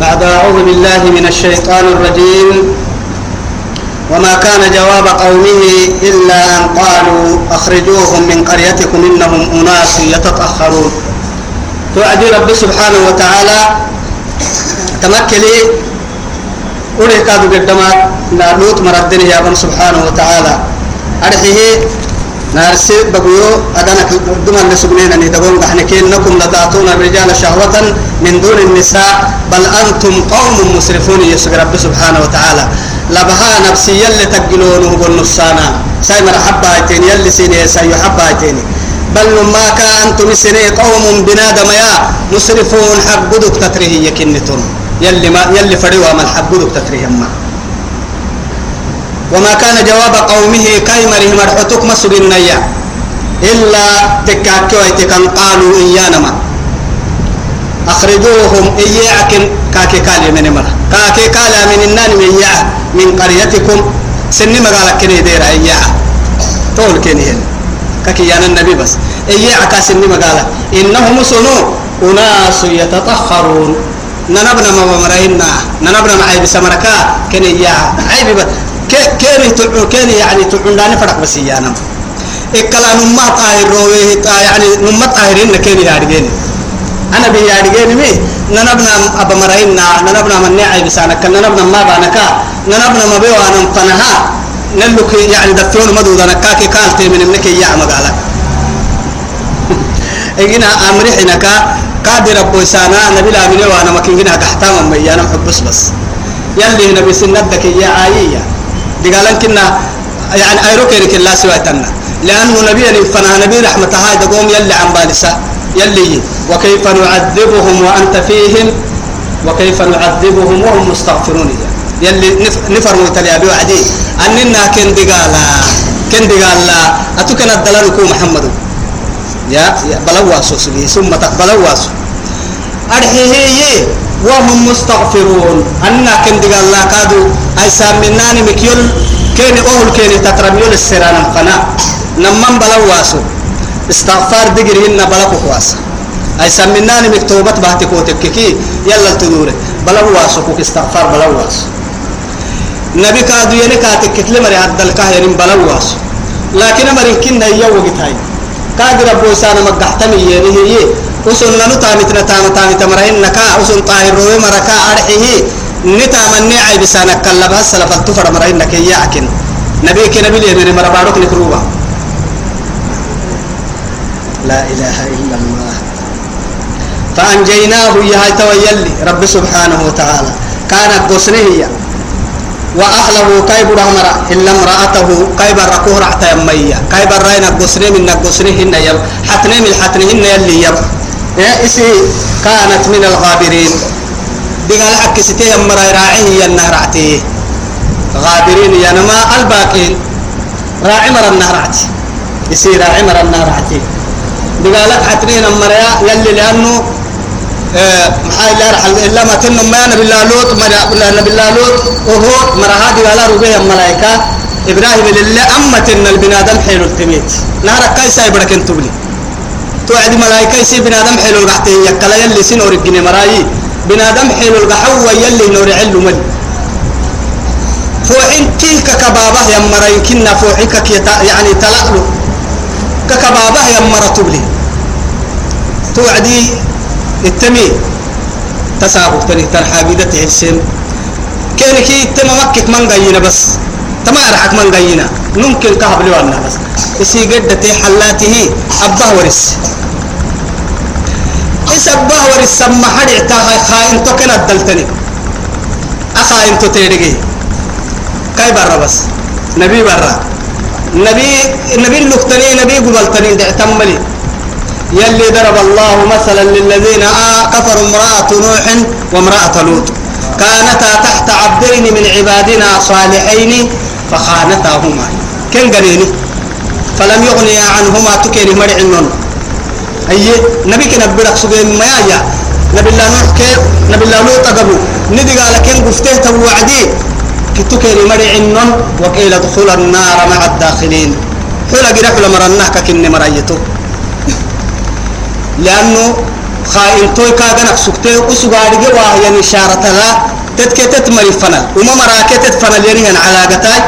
بعد أعوذ بالله من الشيطان الرجيم وما كان جواب قومه إلا أن قالوا أخرجوهم من قريتكم إنهم أناس يتطهرون. توعدي رب سبحانه وتعالى تمكلي أولي كادو قدمات نالوت مردني يا رب سبحانه وتعالى. أرحيه. نارسي بقيو أدنك دم النسبنين أن يتقون إنكم لتعطون الرجال شهوة من دون النساء بل أنتم قوم مسرفون يسوع رب سبحانه وتعالى. لبها نفسي يلي تقلونه بالنصانا ساي مرحبا هايتين يلي سيني ساي حبا هايتين بل ما كان أنتم سيني قوم بنادم يا مسرفون حق تتريه يكنتم يلي ما يلي فريوا من حق تتريه ما. وما كان جواب قومه كيمره مرحتك مسر النيا إلا تكاكوا كان قالوا إيانا ما أخرجوهم إياك كاكي كالي من مرة كاكي كالي من النان من إياه من قريتكم. سني مقالة كني دير إياه طول كني هل كاكي يانا النبي بس. إياه كاسني مقالة إنهم سنو. أناس يتطهرون. ننبنا ما مرينا ننبنا ما عيب سمركا. كني إياه عيب بس. كيني تعو كيني يعني تعنداني فرق بس يانا إكلا نما طاهر رويه يعني نما طاهرين كيني يارجيني أنا بي يارجيني مي ننبنا أبا مرينا ننبنا من نعي بسانك ننبنا ما بانكا ننبنا ما بيو أنا مفنها نلوك يعني دفعون مدود أنا كاكي كالتي من منك يا مقالك إجينا أمري حينك قادر أبو سانا نبي لا مني وأنا ما كنا كحتام مي أنا محبس بس يلي نبي سندك يا عاية دقالن كنا يعني أيروك يرك الله سوى تنا لأنه نبي فنا نبي رحمة هاي دقوم يلي عن بالسا يلي. وكيف نعذبهم وأنت فيهم؟ وكيف نعذبهم وهم مستغفرون يلي نفر متلي أبي وعدي. أننا كن دقالا كن دقالا. أتوكنا الدلالكو محمد. يا بلواسو ثم بلواسو أرحيه وهم مستغفرون. أنا كن دقال الله كادو أي سامناني مكيول كيني أهل كيني تترميول السران فنا نمم بلواسو استغفار دقري إن بلقو كواسا أي سامناني بحتي كوتك كي يلا تدوري بلواسو كوك استغفار بلواسو نبي كادو يلي كاتك كتلي مري عبد الكاهرين بلواسو لكن مرين كنا يوغت هاي كادر أبو سانا مقحتمي يعني هي. وسن لنو تامتنا تام تام تمرين نكا وسن طاهر روي مركا أرحيه نتا من عيب سانك كلا بس سلف التفر مرين نك يعكن نبي كنبي لي من مربارك نكروبا لا إله إلا الله فأنجيناه يا تويلي رب سبحانه وتعالى كانت قصنه وأهله كيب رمرة إلا امرأته كيب الركوه رعت يمية كيب الرأينا قصنه من قصنه هن يب حتنه من حتنه هن يلي يب يا إسي كانت من الغابرين. دقال حق ستي يمرا راعيه ينه رعتي غابرين ينما الباقين راعي مر النهرعتي إسي راعي مر النهرعتي دقال حتنين مريا يلي لأنه محاي لا رح إلا ما تنم ما نبي الله لوط ما نبي الله لوط وهو مرها دقال ربيع الملائكة إبراهيم لله تن البنادم حيل التميت. نهرك كيسا يبرك انتبلي توعد ملائكة يسي بنادم حلو القحتي يكلا يلي سنور الجنة مرايي. بنادم حلو القحوة يلي نور علو مل. فوحين تلك كبابة يا مرايي فوحين كيتا يعني تلألو. ككبابة يا مرا تبلي. توعدي التمي تسابق تني تنحاقيدة السن كينكي تما مكك من بس. تما أرحك من قينا ممكن كهب لوانا بس. إسي قدتي حلاته أبه ورس. إس أبه ورس سما حدع تاها خائن تو كنا الدلتني. أخائن تو تيرجي كاي برا بس. نبي برا. نبي نبي لقتني نبي قبلتني. دعتملي يلي ضرب الله مثلا للذين كفروا امرأة نوح وامرأة لوط. كانتا تحت عبدين من عبادنا صالحين. فخانتاهما. كن قريني. فلم يغني عنهما تكيني مرع النون أي نبي كنا بدك سجين ما يا نبي الله نوح كي نبي الله لوط أقبو ندي قال كن قفته توعدي. كتكيني مرع النون وقيل ادخل النار مع الداخلين. حول قرأ لمرناك كن مرأيته لأنه خائن توي كاغنك سكتي وسغاري وهي إشارة لا. تتكتت مري فنل. وما مراكتت فنل يعني على قتاي.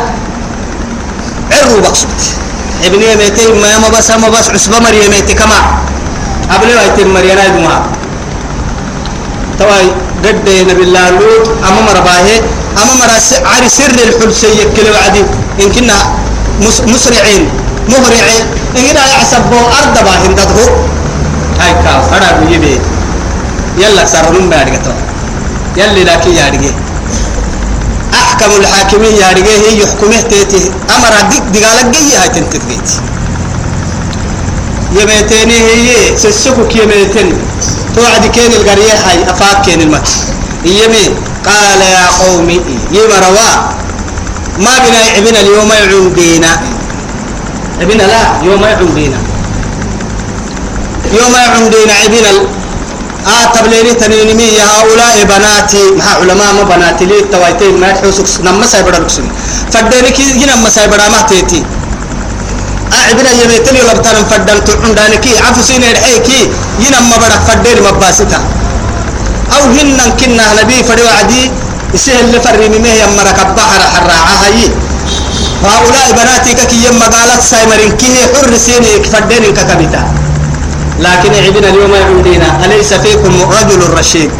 عرو بقصد ابن يميتي ما ما بس ما بس عصبة مري يميتي كما. قبل ما يتم مرينا يدمها تواي قد نبي الله لوط. أما مرباه أما مرا عاري سر الحلسية كل وعدي إن كنا مسرعين. مهرعين. إن كنا يحسبوا أرض باهن تدهو. هاي كاو. فرا بيبي يلا سرهم بارجة يلي لكن يارجه أحكم الحاكمين يارجه هي يحكمه تيتي. أمر ديك دقالك جي هاي تنتدقيت يميتيني هي سسكك يميتين توعد كين القرية هاي أفاك كين المت يمي قال يا قومي يمروا ما بنا عبنا اليوم يعودينا عبنا لا يوم يعودينا يوم يعودينا عبنا آه تبليني تنينمي هؤلاء بناتي مع علماء ما بناتي لي تويتين؟ ما يحوسك نما سايبرا فديني كي ينا ما سايبرا ما تيتي. أعبنا يميتني لبتنا فدان تعندانكي عفسين الحيكي ينا ما بدك فديني مباسطة أو هن كنا نبي فدي وعدي يسهل اللي فرمي ميه يمرك بحر حراعة هاي هؤلاء بناتي كي يم قالت سايمرين كي حر سيني فديني ككبتا لكن عبنا اليوم عندنا أليس فيكم رجل رشيد؟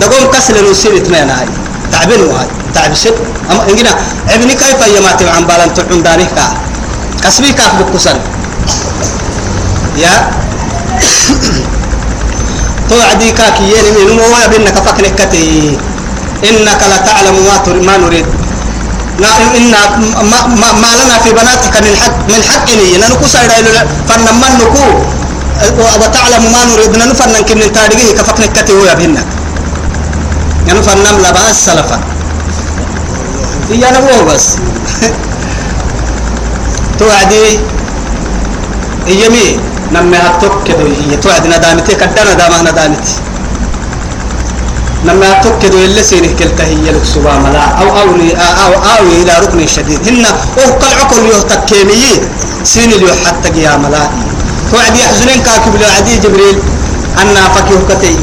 دقوم كسل نسير اثنين هاي. تعبين وهاي تعب سد أما إنجنا ابني كيف يماتي عن بالان تعون دانيه كا؟ كسبي كاف بكسر. يا. توعدي كاكي يني من مو يبنك فكنك كتي إنك لتعلم ما ما نريد. إن ما, ما, ما لنا في بناتك من حق من حق لي نكسر فنمن نكو وتعلم ما نريد. نفن كم تاريخه كفكنا كتي هو يبهنك لباس سلفا. هي أنا هو بس. توعدي. يمي نمي هتوك كدو. هي توعد ندامتي. كدا ندامة ندامتي. نمي هتوك كدو. اللي سينه كلتا هي لك سبا ملا أو أو أو أو إلى ركن شديد. هن أو قل عقل يهتكيمي سين اللي حتى قيام ملائي توعد يحزنين كاكب لعدي جبريل. أنا فكيه كتي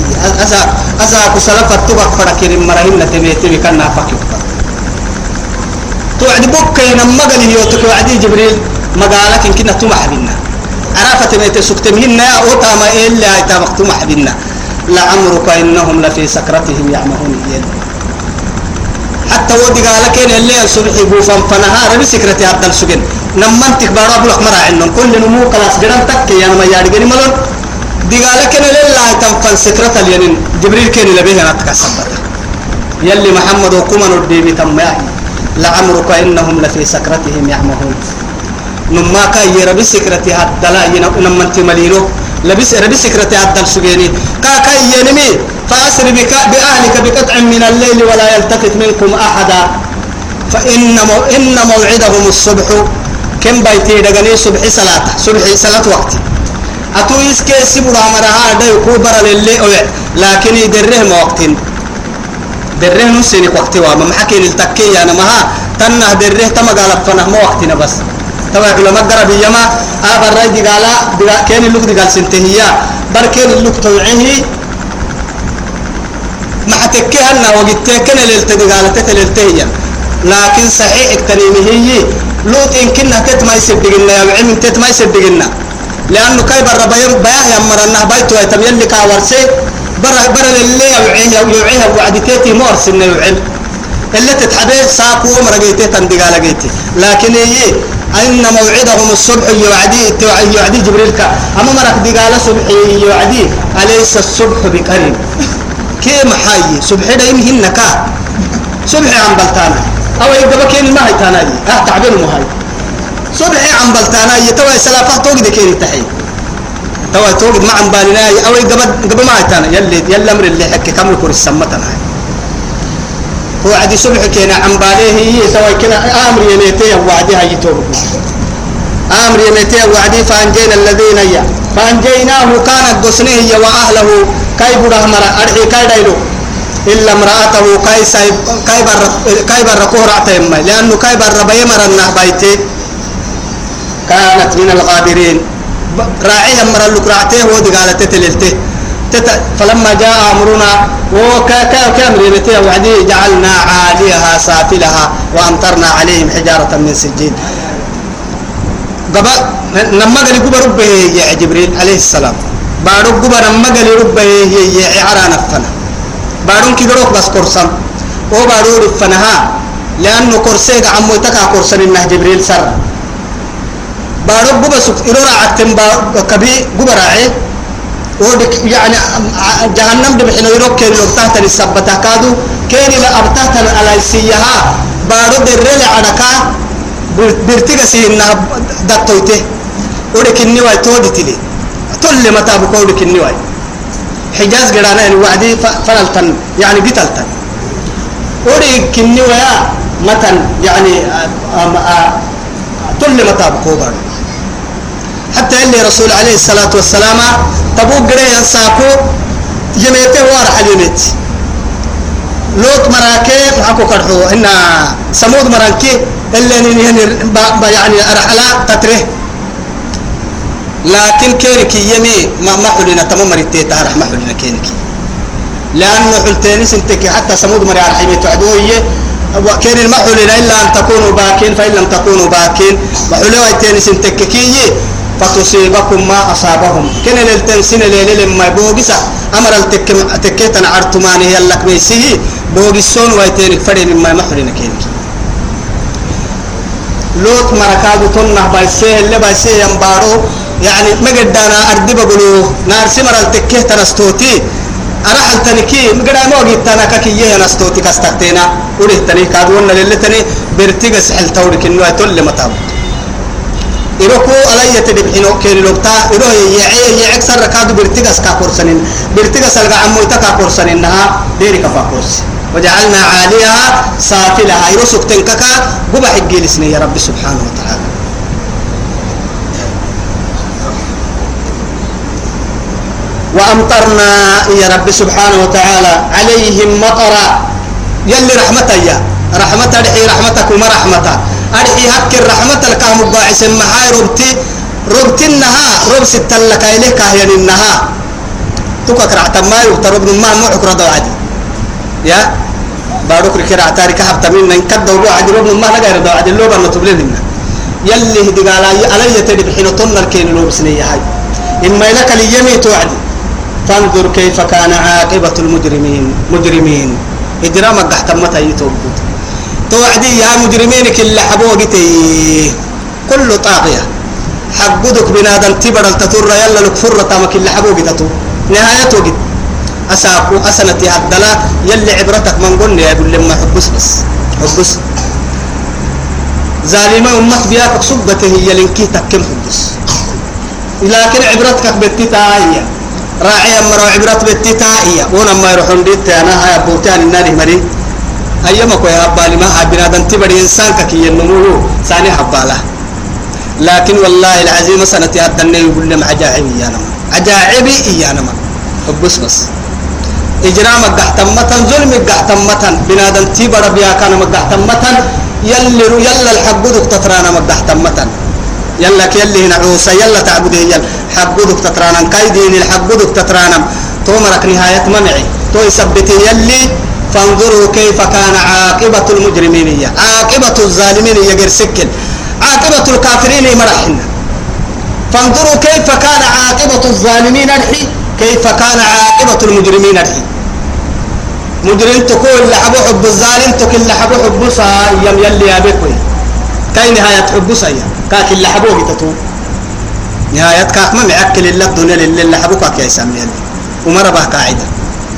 أسا أسا كسلف التبق فركير مرهن تبيتي بكنا فكيه توعد بكي نما قال يوتك وعدي جبريل. مقالك إن كنا تمح بنا. عرفت ما تسكتمهن أو تاما إلا تامق تمح بنا. لعمرك إنهم لفي سكرتهم يعمهون يد حتى ودي قالك إن اللي الصبح بوفان فنهار بسكرتي عبد السجن نمان تكبر أبو لك مرا عندهم. كل نمو كلاس جرام تك يعني ما يارجع جني ملون دي قالك إن لله تنفن الينين. جبريل كان لبيه أنا تكسبته يلي محمد وكمان الديبي تم يعي لعمرك إنهم لفي سكرتهم يعمهون. نما كاي ربي سكرتي هدلا ينما انت ملينو لبس ربي سكرتي هدل سجيني كا كاي ينمي. فأسر بك بأهلك بقطع من الليل ولا يلتفت منكم أحدا. فإن مو إن موعدهم الصبح. كم بيتي دغني صبح صلاة صبح صلاة وقت. أتو يسكي سبرا مرها دا يكوبر للي لكن يدره وقتين. دره نسيني وقت وما محكي التكي أنا مها تنه دره تما قال فنه ما وقتنا بس. تبع علماء قرب يما آبر راي دي قالا كان اللوك دي قال سنتهيا بر كان اللوك توعيه مع تكيهنا وقت كان للتدي قال تتللتهيا لكن صحيح اكتنيمي هي لوط إن كنا تت ما يصدقنا يا علم تت ما يصدقنا لأنه كاي برا بيم بياه يمرنا بيتو يتم يلي كاورسي برا برا اللي يوعيها يوعيها وعدتي مورس إنه يعلم اللي تتحبه ساقو مرقيتي تندقى لقيتي لكن هي أن موعدهم الصبح يوعدي يوعدي جبريل كا. أما مرق دقال صبح يوعدي أليس الصبح بقريب؟ كيف حي صبح دا يمهن كا. صبح عن بلتانا. أو يبقى كين ما هي تانا أه تعبين مهاي صبح عن بلتانا يتوى سلافة توقد كين تحي توى توقد ما عن بالنا أو يبقى قبل ما هي تانا يلي يلي أمر اللي حكي كم يكون السمتنا هو عدي صبح كينا عن باليه. هي سوى كنا آمر يميتي وعدي هاي توب آمر يميتي وعدي فانجينا الذين يا فانجيناه كانت قسنه وأهله. كاي بره مرا ارحي كاي دايلو إلا امرأته كاي سايب كاي بر كاي بر كورعته لأنه كاي بر بيمر النهبايتي كانت من الغابرين. راعيها مرة لك رعته ودي قالت تللته فلما جاء أمرنا وكامر يمتها وعدي جعلنا عاليها سافلها وأمطرنا عليهم حجارة من سجين. قبا نما قال قبا ربه يا جبريل عليه السلام. بارو قبا نما قال ربه يا عرا نفنا. بارون كي بس كرسم أو بارو رفنها لأنه كرسيك عمو تكا كرسن إنه جبريل سر بارو قبا سك إرورا عتم كبي قبا راعي ودك يعني جهنم دبحنا يروك كين لو تحت السبتة كادو كين لا أبتحت على سيها بارو درل عدكا برتيجا سينا دتوته ودك النواي تودي تلي تل متى بقولك النواي حجاز قرانا يعني وعدي فلتن يعني قتلتن. ودك النوايا متن يعني تل متى بقولك حتى اللي رسول عليه الصلاة والسلام تبوك قرية ينساكو يميته وارح اليميت لوط مراكي معكو كرحو. إن سمود مراكي اللي يعني أرحلا تتره لكن كيركي يمي ما ما حلنا تمام مريتي تارح ما حلنا كيركي لأنه حلتين سنتك حتى سمود مري أرحيمي تعدوية. وكان المحل إلا أن تكونوا باكين فإن لم تكونوا باكين محلوا تاني سنتككي فتصيبكم ما أصابهم. كن للتنسين ليلة لما بوغسا أمر التكيتن عرتماني يلك ميسيه. بوغسون ويتينك فرين ما محرين كينك. لوت مركاب تنه بايسيه اللي بايسيه ينبارو. يعني مقدانا أردي بقولو نار سمر التكيتن استوتي أرحل تنكي مقدا موغي تنكا كي ينستوتي كستكتينا وريه تني كادونا للتني. برتيغس حل تورك إنو يتول متابو إروكو على يتدب حينو كيري لوكتا. إرو يعي يعك سر كادو برتقس كاكورسنين برتقس الغا عمو يتا كاكورسنين نها ديري كفاكورس وجعلنا عاليها سافلها. كاكا قبا حقي لسني يا رب سبحانه وتعالى. وأمطرنا يا رب سبحانه وتعالى عليهم مطرا. يلي رحمتك يا. رحمتك رحمتك وما رحمتك أرحي هك الرحمة الكام باعث محاي ربتي. ربتي النها. رب ست لك إليك هي النها. تكك رعت ما يغترب ما معك رضا عادي يا؟ بارك ركرا تاري كحب تمين إن كد ورو عادي رب ما نجار رضا عادي لو بنا تبلين يلي هدي قال علي تدي بحين طن الكين لو بسنية هاي. إما لك اليمي توعدي. فانظر كيف كان عاقبة المجرمين. مجرمين. إجرامك تحت متى يتوبوا توعدي يا مجرمين كل حبوقتي كل طاغية. حقودك بنادم تبرل تطر يلا لك فرة تامك اللي حبوقتي نهاية وقت. أساكو أسنتي عبدلا يلي عبرتك من قلنا يا يقول لما حبس بس. حبس. ظالمة أمك بياك صبته هي لنكي تكم حبس. لكن عبرتك بتتاهية راعي أمر عبرت بتتاهية ونما يروحون ديت أنا هاي بوتان النادي مريد أيما كوي هبالي ما هبنا دن تبري إنسان كي النمو ثاني هباله لكن والله العظيم سنة هدنا يقول لهم عجائبي يا نما عجائبي يا نما بس. بس إجرامك قحتمتن ظلمك قحتمتن بنادم تبر بيا كان مقحتمتن يلي يلا الحق دك تترانا مقحتمتن يلا يلي هنا عوسى يلا تعبده يلا. حق دك تترانا كايدين الحق دك تترانا تومرك نهاية ممعي تو يثبت يلي فانظروا كيف كان عاقبة المجرمين. عاقبة الظالمين يجر سكن. عاقبة الكافرين مرحنا فانظروا كيف كان عاقبة الظالمين الحي كيف كان عاقبة المجرمين الحي مجرم تقول لحبو حب الظالم تقول لحبو حب يم يلي يا بكوي كاي نهاية حب سايا. كاك اللي حبو تتو نهاية كاك ما معكل إلا الدنيا اللي حبوك يا يسمي يلي ومرة بها قاعدة.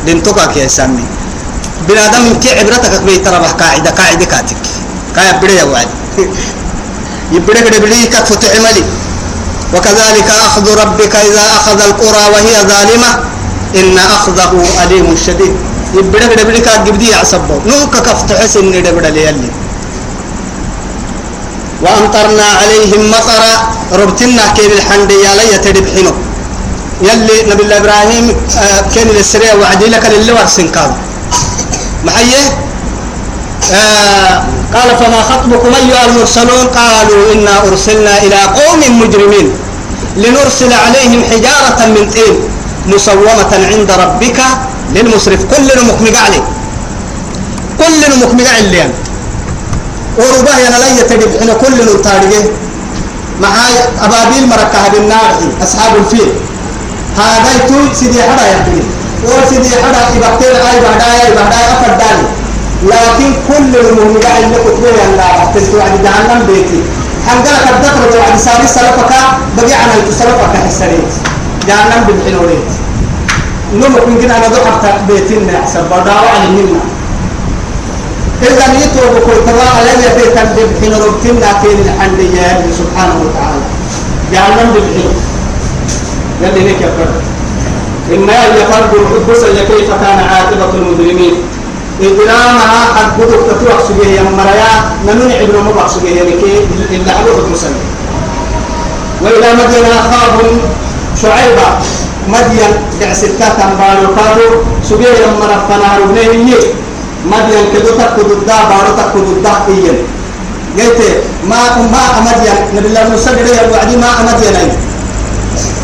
دنتوك يا يسمي بنادم كي عبرتك بيت ربح قاعدة. قاعدة كاتك. كاي بدي وعد. يبدي بدي بدي كتف تعملي وكذلك أخذ ربك إذا أخذ القرى وهي ظالمة. إن أخذه أليم شديد. يبدي بدي بدي كات جبدي يعصبه نوك كفت حسن ندي بدي ليالي. وأمطرنا عليهم مطرا ربتنا كيف الحمد يا لي تدبحنه يلي نبي الله إبراهيم آه كان للسريع وعدي لك للي ورسن كاظم محيه آه قال فما خطبكم أيها المرسلون؟ قالوا إنا أرسلنا إلى قوم مجرمين لنرسل عليهم حجارة من طين مسومة عند ربك للمسرف. كل نمك عليه كل نمك عليه ورباه ينا لا يتجد إن كل نتارجه معاي أبابيل مركها بالنار أصحاب الفيل. هذا يتوي سيدي حدا يحكي وسيدي حدا يبكتير أي بعداي بعداي أفرداني لكن كل المهم قاعد نكتبه يلا تسوى عند جهنم بيتي. حنقلك الدخل وعد سامي سلفك. بقي عنا يتسلفك حسريت. جهنم بالحلوريت نمك من ندو حتى بيتنا حسب بداو عن النمنا إذا نيتو بكل تبا لم يتكن بالحين ربتنا كين الحندية سبحانه وتعالى. جهنم بالحلو يلي نيك يفرد إما يفرد الحبس كيف كان عاقبة المجرمين؟ إجرامها قد بدك تتوح سجيه يا مريا نمن عبر مبع سجيه لكي إلا حلوة مسلم وإلى مدينة أخاهم شعيبة مدين دعسكا تنبارو كادو سجيه يا مرا فنارو نهيه مدين كدو تكدو دا بارو تكدو دا إيين. قلت ما ما مدين نبي الله مسجد يا وعدي ما مدين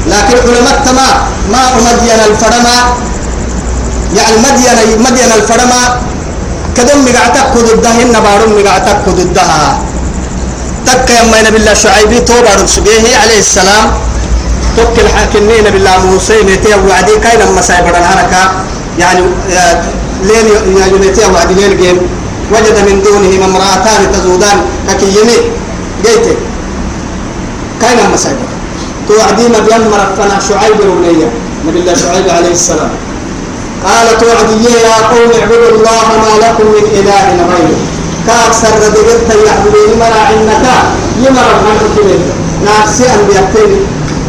لكن علماء تما ما مدين الفرما. يعني مدين مدين الفرما. كدم مقعتك كدودها إن بارم مقعتك كدودها تك يما نبي الله شعيبي توبة رسوله عليه السلام. تك الحاكمين نبي الله موسى نتي وعدي كاين أما سايبر الحركة. يعني لين يا يونيتي وعدي لين جيم. وجد من دونهما امرأتان تزودان. ككيمي جيت كاين سايبر توعدي ما بيمر فنا شعيب بنية نبي الله شعيب عليه السلام. قالت وعدي يا قوم اعبدوا الله ما لكم من إله غيره. كأكثر ردقت يعبدون مرا إنك يمر من كبير نفسي أنبياء تاني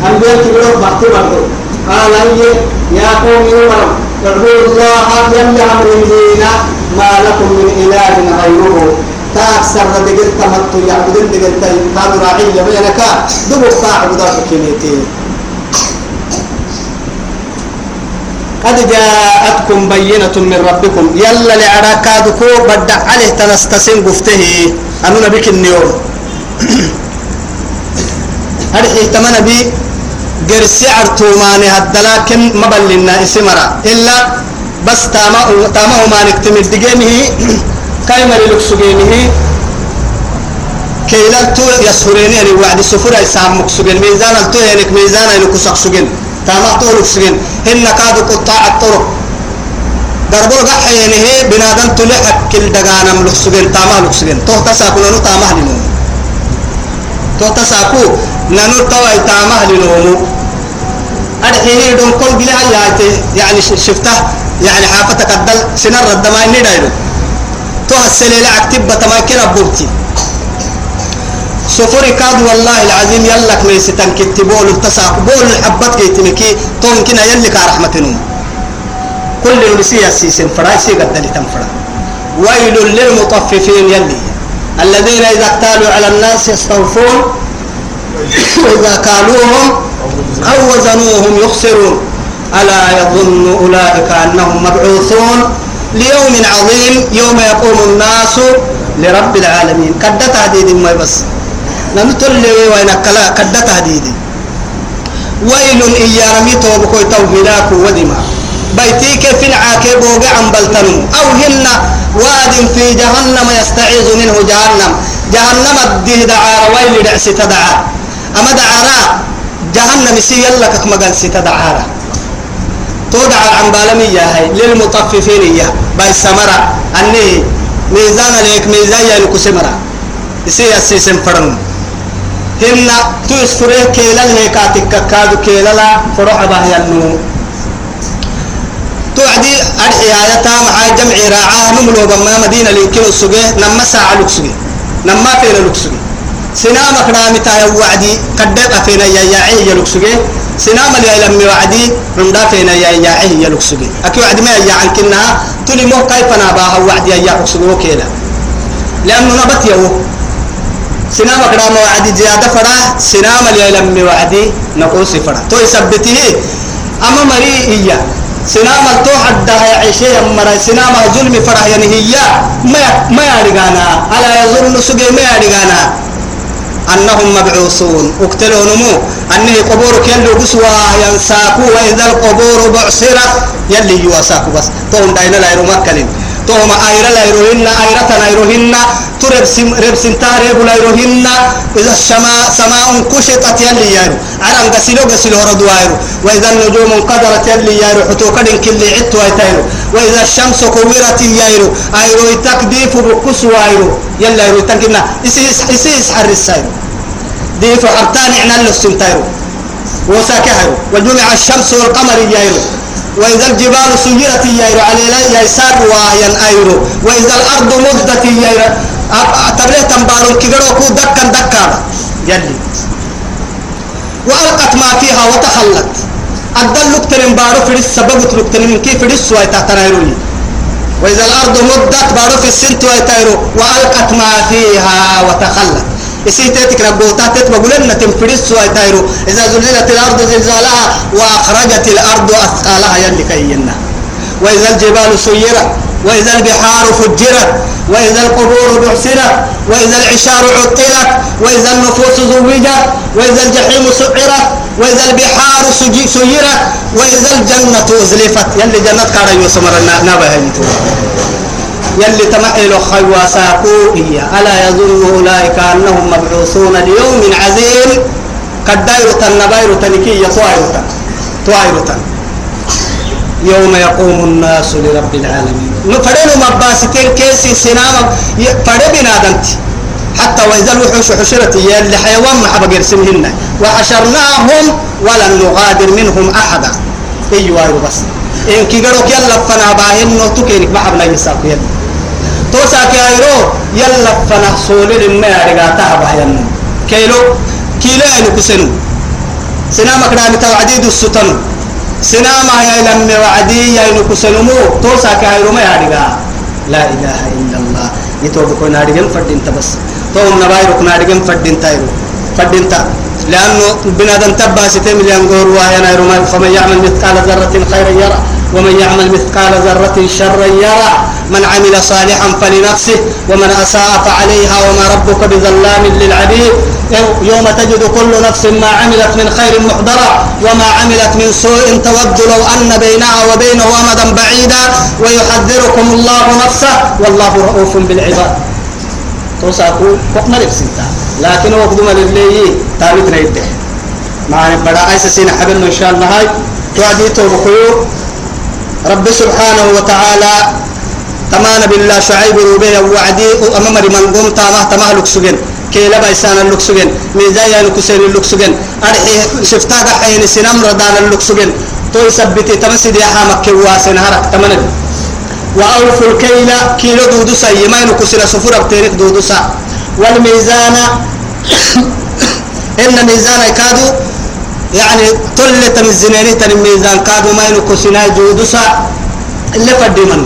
أنبياء كبيرون بحثي برضو قال يا قوم يمر اعبدوا الله يم يعبدون ما لكم من إله غيره. تأكثر ردقت تمتو يعبدون دقت هذا راعي بينك دبوا فاعبدوا كنيتين قد جاءتكم بينة من ربكم. يلا لعراكادكو بدع عليه تنستسن قفته. أنو نبيك النيوم. هرحي تمنى بي؟ قرسي عرتوماني هدلاكن مبلنا إسمرا. إلا بس تاما تاما ما نكتمل دقينه كايمر لكسجينه كيلالتو يسهرين يعني وعد سفر يسام مكسجين ميزان التو يعني ميزان يعني كسق سجين تاما طولك سجين هن كادو قطاع الطرق. دربو غحينه بنادم تلي أكل دغانا ملك سجين تاما لك سجين تو تساكو نانو تاما لنوم تو تساكو نانو تواي تاما لنوم أدحيه دون كل بلا يعني شفته يعني حافتك الدل سنر الدماء ندايرو تو السليلة عكتب بتما كنا بوبتي سفر كاد والله العظيم يلك ميس تنكت بول التساق بول الحبات كي تمكي تون كنا يلك رحمة نوم كل نسي السيسن فرايسي قد تنفرا ويل للمطففين يلي الذين إذا اقتالوا على الناس يستوفون وإذا كالوهم أو وزنوهم يخسرون. ألا يظن أولئك أنهم مبعوثون؟ ليوم عظيم يوم يقوم الناس لرب العالمين. قد تهديد ما بس. نمتل وين كلا قد تهديد. ويل إيارمي توبكو توهلاك ودما بيتيك في العاكب عن بلتنم أو هن واد في جهنم يستعيذ منه جهنم. جهنم الديه دعار ويل دعس تدعى أما دعارا جهنم سيالك مقال ستدعارا تودع العنبالمية هاي للمطففين إياه باي سمرة أني ميزان ليك ميزان يلك سمرة يسي السيسم فرن هن تسفره كيلا هيكاتك كادو كيلا لا فروح به ينمو توعدي آياتا مع جمع راعاه نملو بما مدينة ليمكن السجيه نما ساعة لكسجيه نما فين لكسجيه سنامك نامتا يوعدي قدت فينا يا يا لكسجيه سنام اللي لم يوعدي رمدا فينا يا يا يا لكسجي أكيد وعد ما يا عن كنا تلي مو كيف أنا بها وعد يا لكسجي وكيلا. لأنه نبت يو سنام كلام وعدي زيادة فرا سنام اللي لم يوعدي نقول سفرا تو يثبته أما مري إياه سنام التو حدا يا عيشة مرا سنام ظلم فرا يعني ما ما يرجعنا على يظن سجى ما يرجعنا أنهم مبعوثون. اقتلوا نمو. أنه قبور كيلو قسوة ينساكو. وإذا القبور بعصرت يلي يواساكو بس. توم داينا لا يرمكلين توم أيرا لا يروهن أيرة لا يروهن ترب سم رب سنتارب لا يروهن إذا السماء سماء كشطت يلي يارو عرم قسلو قسلو ردو يارو وإذا النجوم انقدرت يلي يارو حتو كدن كل عتو يتايرو وإذا الشمس كورت يارو أيرو تكديف بكس وايرو يلا يرو تنكنا إسيس إسيس حرس سايرو ديف حرتان عنا اللسنتايرو وساكهرو وجمع الشمس والقمر يايرو وإذا الجبال سيرت يايرو على لا يسار واهيا أيرو. وإذا الأرض مدت يايرو. تبليه تنبارو. كيغرو كو دكا دكا. يلي. وألقت ما فيها وتخلت أدل لكتن بارو في السبب لكتن من كيف السوى تحتنا وإذا الأرض مدت بارو في السنت ويتايرو. وألقت ما فيها وتخلت. إسيتك ربوتا تتبقى لنا تنفرس ويتايرو إذا زلزلت الأرض زلزالها وأخرجت الأرض أثقالها يلي كينا. وإذا الجبال سيرت وإذا البحار فجرت وإذا القبور بعثرت وإذا العشار عطلت وإذا النفوس زوجت وإذا الجحيم سعرت وإذا البحار سيرت وإذا الجنة أزلفت. يلي جنة كان يسمر نابه يلي تمحل خيوا ساقوئية ألا يظن أولئك أنهم مبعوثون ليوم عظيم. قد دايرة النبايرة تنكية طائرة طائرة يوم يقوم الناس لرب العالمين. نفرين مباستين كيسي سنام فرد بنادمتي. حتى وإذا الوحوش حشرت يلي حيوان محبا قرسمهن وحشرناهم ولن نغادر منهم أحدا. أيوة بس إن كي قالوا يلا فنا باهن نوتو ما حبنا يساقو يلا. توسا كايرو يلا فنا سولي لما يرغا تهبا يلا كيلو؟ كيلو يعني كسنو سنامك نامي توعديد السطن سناما يا لم وعدي يا نكسنمو توسا كايرو ما يرغا لا إله إلا الله. يتوب كون هارجن فدين تبس تو نبايرو كون هارجن فدين تايرو فدين تا. لأنه بنادم تبا ستة مليون غور وهي فمن يعمل مثقال ذرة خيرا يرى. ومن يعمل مثقال ذرة شرا يرى من عمل صالحا فلنفسه ومن أساء فعليها وما ربك بظلام للعبيد. يوم تجد كل نفس ما عملت من خير محضرة وما عملت من سوء تود لو أن بينها وبينه أمدا بعيدا. ويحذركم الله نفسه والله رؤوف بالعباد. توساكو فقنا لبسنتا لكن وقدم لله تابت ريته مع بڑا ایسا سين حبلنا إن شاء الله. هاي توعدي توبخيو رب سبحانه وتعالى تمان بالله شعيب روبيه وعدي أمام من قوم تامه تمه لكسجن كي لبا إسان اللكسجن ميزايا لكسين اللكسجن أرحي شفتاك حين سنم ردان اللكسجن تو يثبتي تمسد يا حامك كواسن هرك تمنب وأوفوا الكيل كيلو دودوسا يمين كسنا سفر بتيرك دودوسا والميزان إن ميزان كادو يعني تل تمزنيني تن ميزان كادو ما ينكو سنا جودسا اللي فدي من.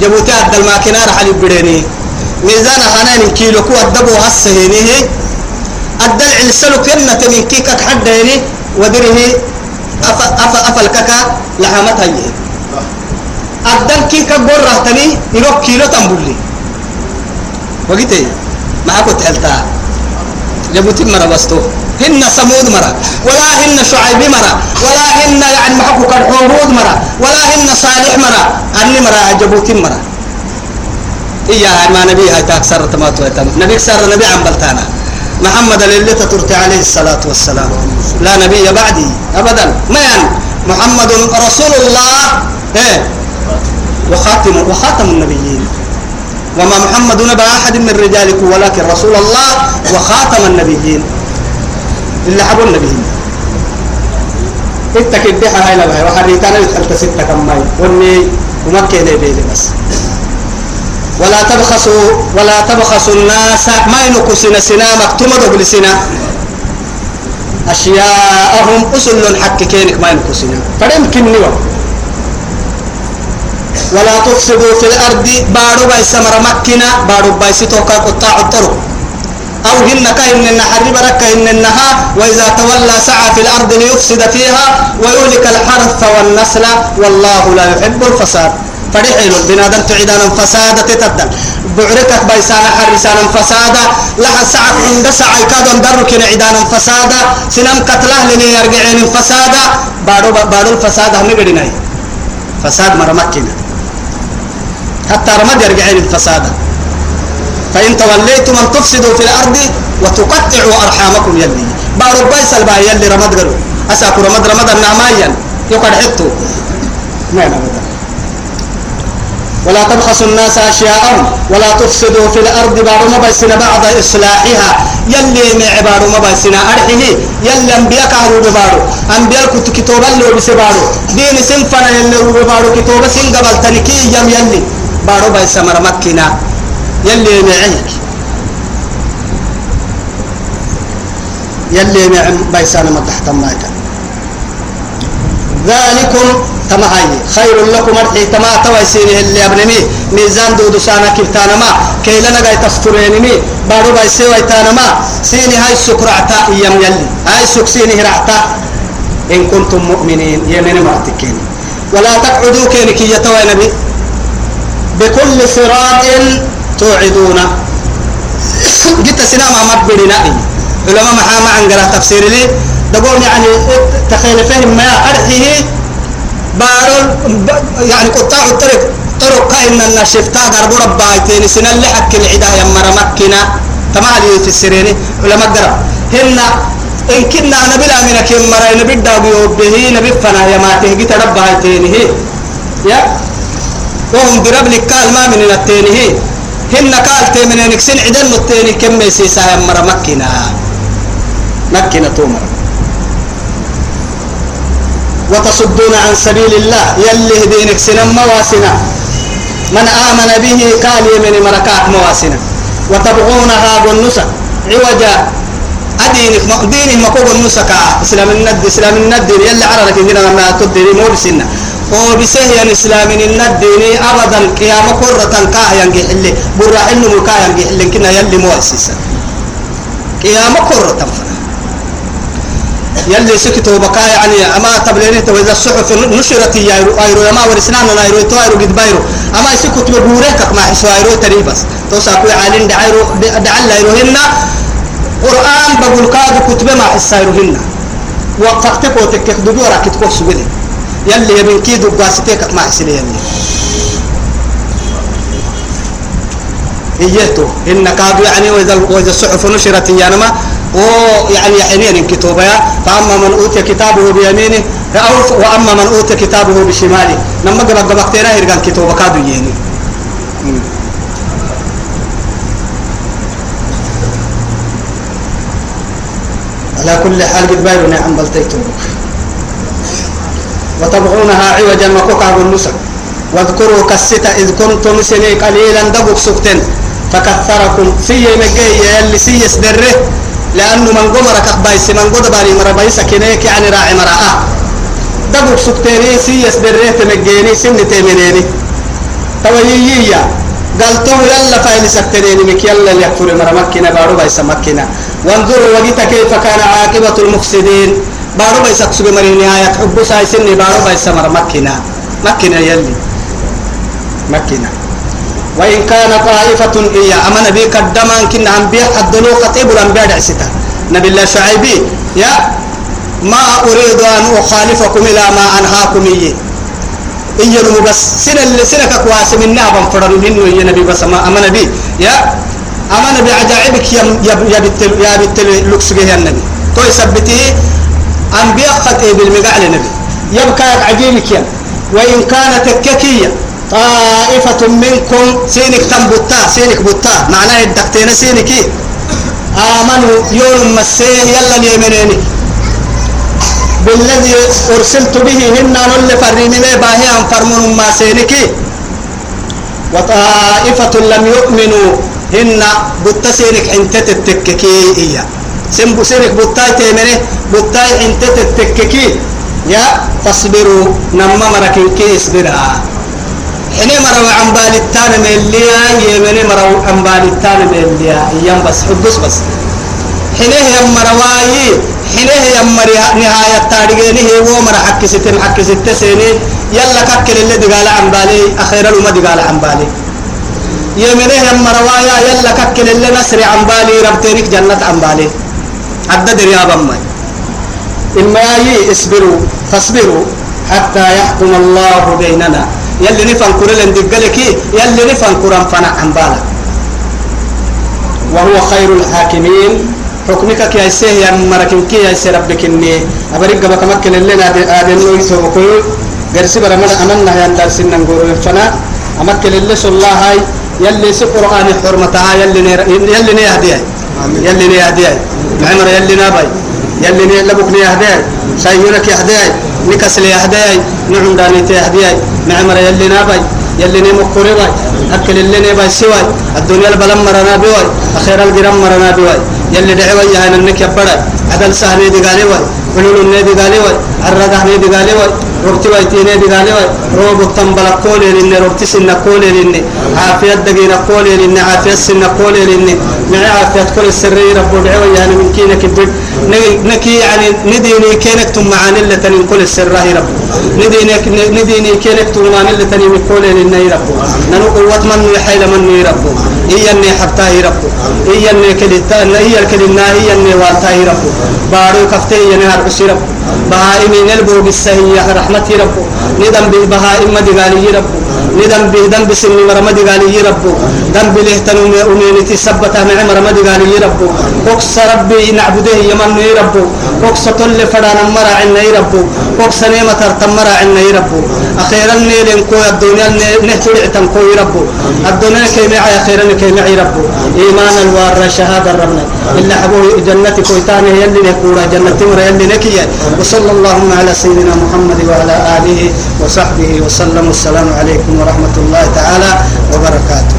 جبوتي عبد الماكينة رح بديني ميزان هنان كيلو كو الدبو هسهيني. الدل علسلو كنا تمين كيكك حديني ودره أف أف أفل ككا لحامتها يهي الدل كيكك بره تني يروح كيلو تنبولي. وقتي؟ ما كنت حلتها جبوتي مرة بستو. هن سمود مرة ولا هن شعيب مرة ولا هن يعني محكو كالحورود مرة ولا هن صالح مرة أني مرة جبوتي مرة إياها ما نبي هاي تاكسر تمات ويتم نبي كسر نبي عن بلتانا. محمد اللي تترتي عليه الصلاة والسلام. لا نبي بعدي أبدا. ما يعني؟ محمد رسول الله. إيه. وخاتم وخاتم النبيين. وما محمد نبى أحد من رجالكم ولكن رسول الله وخاتم النبيين. اللي حبوا النبيين اتك الدحى هاي لبهاي. وحريتانا يدخلت ستة كماي وني ومكة بيلي بس. ولا تبخسوا ولا تبخسوا الناس. ما ينقصنا سنا مكتومة بلسنا أشياءهم أصل حق كينك ما ينقصنا فيمكن نيوم ولا تفسدوا في الأرض. بارو باي سمر مكنا بارو باي ستوكا قطاع الطرق. أو هنك إن النحر برك إن النها وإذا تولى سعى في الأرض ليفسد فيها ويهلك الحرث والنسل والله لا يحب الفساد. فرحيل بنادم تعيدانا فسادة تتدل بعركك بيسانا حرسانا فسادة. لها ساعة عند ساعة كادون درك عيدانا فسادة. سنم قتله لني يرجعين فسادة. بارو بارو الفسادة نقدنا فساد مرمكنا حتى رمد يرجعين الفسادة فإن توليتم أن تفسدوا في الأرض وتقطعوا أرحامكم يلي. بارو بيس البا يلي رمد قالوا. أساكو رمد رمد النعمايا يقعد حتو. ما أبدا ولا تبخسوا الناس أشياءهم ولا تفسدوا في الأرض بارو ما بيسنا إصلاحها. يلي مع بارو ما بيسنا يلي أنبياء كهرو ببارو. أنبياء كنت كتوبا لو بسبارو. دين سنفنا يلي ببارو. كتوبا سنقبل تنكي يم يلي. بارو بيسا مرمكنا يلي معيك يلي مع بيسان ما تحت مايتا ذلكم تمهاي. خير لكم ارحي تما تويسيني اللي أبنمي. ميزان دودو سانا كلتانا ما كي لنا جاي تستريني مي بارو باي سوى تانا ما سيني هاي سكرعتا إيام يلي. هاي سك سيني هرعتا إن كنتم مؤمنين. يمين مرتكين. ولا تقعدوا كينك يتوى نبي بكل صراط توعدون جيت سينما ما بدنا علماء محامة عن قراءة تفسير لي. دقول يعني تخيل فهم ما أرحيه بارول يعني قطاع الطريق طرق كأن النشفتا قرب ربايتين. سنة اللي حك العدا يمر مكنا تمالي في السريني. علماء قرأ. هن إن كنا نبلا من كم مرة نبي دابيو به نبي فنا يا ما تهجي تربايتين هي يا؟ وهم برب لك ما من التين هي هن قال تمن نكسن عدن التين كم يسيسا يمر مكنا مكنا تومر. وتصدون عن سبيل الله. يلي دينك سنم مواسنا من آمن به قال يمن مركات مواسنا وتبغونها بالنسى عوجا. أدينك دينك مكوب النسى إسلام الند إسلام الند يلي عررك إننا ما تدري مور سنة وبسهي الإسلام الند أبدا قيام قرة كاه ينجي اللي برا إنه مكاه ينجي اللي كنا يلي مؤسسا قيام قرة فنا يلي سكتوا بكاء يعني أما تبليني تو إذا الصحف نشرت يا أيرو أما ورسنان أيرو تو أيرو قد بأيرو. أما سكت ببورك ما حسوا أيرو تري بس تو ساكوي عالين دعيرو دعل أيرو هنا. قرآن بقول كاد كتب ما حس أيرو هنا. وقفتك وتكك دجورا كتكوك سجدي يلي يمين كيدو قاستيك ما حسلي يلي. إيهتو إن كادوا يعني وإذا وإذا الصحف نشرت يانما ويعني يحنين كتابها فأما من أوتي كتابه بيمينه أو وأما من أوتي كتابه بشماله. لما قبل قبقتنا يرجع كتابه كادو يني على كل حال قد بايروا نعم بلتيتم وتبغونها عوجا وكوكا بالنسك واذكروا كالستة إذ كنتم سني قليلا دبك سكتن. فكثركم. سي مجي يلي سي يسدره لأنه من قمر كبايس من قد باري مرا بايس كنيك يعني راعي مرا آه. دبك سكتيني سي يسدره تمجيني سن تيمينيني تويييا قالتوه يلا فايل سكتنيني مك يلا مرا مكنا بارو بايس مكنا وانظروا وجدت كيف كان عاقبة المفسدين. بارو بايس أكسب مري نهاية حب سايسني بارو بايس مرا مكنا مكنا يلي. مكنا وإن كان طائفة إيا أما نبي قدما كنا أنبياء الدلو خطيب الأنبياء دعستا نبي الله شعيبي يا ما أريد أن أخالفكم إلى ما أنهاكم إيه إيه بس سنة اللي سنة كواس من نابا فرر منه إيه نبي بس ما أما نبي يا أما نبي عجائبك يا يا بتل يا بتل لوكس النبي توي سبتي أنبياء خطيب المقال نبي. يبقى عجيبك يا. وإن كانت تككية طائفة منكم سينك تنبتا سينك بتا معناه الدكتين سينك. آمنوا يوم مسيه يلا اليمنيني بالذي أرسلت به هن نل فرمي باهي أن فرمون ما سينك. وطائفة لم يؤمنوا هن بتا سينك انت تتككي إيا سنبو سينك بتا تيمني بتا انت تتككي يا فاصبروا. نما مركن كي اصبرها حين مروا عن بالتان مليا يمني مروا عن بالتان مليا إيام بس حدث بس. حين هي مرواي حين هي مر نهاية تاريخني هو مر حق ستين حق ست سنين يلا ككل اللي دقال عن بالي أخيرا وما دقال عن بالي يمنه يم روايا يلا ككل اللي نسري عن بالي ربتينك جنة عن بالي عدد رياضا ما إما يي اصبروا فاصبروا حتى يحكم الله بيننا. يلي نفن كرلن دقلك يلي نفن كرن فنع عن بالك وهو خير الحاكمين. حكمك كي يسيه يا مركن كي يسيه ربك إني. أبرق بك مكن نادي آدم ويسو بكل قرسي برمنا أمنا يا درس نقول فنا. أمكن اللي الله هاي يلي سي قرآن حرمتها يلي يلي نيهديها يلي نيهديها معمر يلي نابي. يلي ني لبك نيهديها سيونك يهديها نكسل يهديها نعم داني تيهديها معمر يلي نابي. يلي ني مقربا أكل اللي ني باي سواي. الدنيا البلم مرنا بواي. أخيرا الجرام مرنا بواي. يلي دعوة يا هنا النك يبرد عدل سهل دي قالي واي. ولول النبي قالي واي. الرده نبي قالي واي. روبتي وايتي نبي قالي واي. روب التنبل كولي لن روبتي سن كولي لن عافية دقينا كولي لن عافية سن كولي لن معي عافية كل السرية رب دعوة يا هنا من كينك بد نكي يعني نديني كينك تم معاني اللي تنين كل السر رب نديني نديني كينك تم معاني اللي تنين كولي لن رب ننو قوة من يحيل من رب هي اني حبتاه رب هي اني كلتا هي الكلمة هي اني والتاه رب بارو كفتي ينهار رب بهائم نلبو بالسهية رحمتي رب ندم بهائم دقالي رب ندم بدم بسن مرمد قالي رب دم بله تنوم أمينتي سبتها مع مرمد قالي رب كوكس ربي نعبده يمن رب كوكس تل فدان مرا عنا رب كوكس نيمة ترتمر عنا رب أخيرا نيلن كو الدنيا نهتل عتم كو رب الدنيا كيمع أخيرا كيمع رب إيمان الوار شهادة ربنا إلا حبوه جنتي كويتانه يلي نكورا جنتي مرا يلي نكيا وصلى اللهم على سيدنا محمد وعلى آله وصحبه وسلم والسلام عليكم ورحمة الله تعالى وبركاته.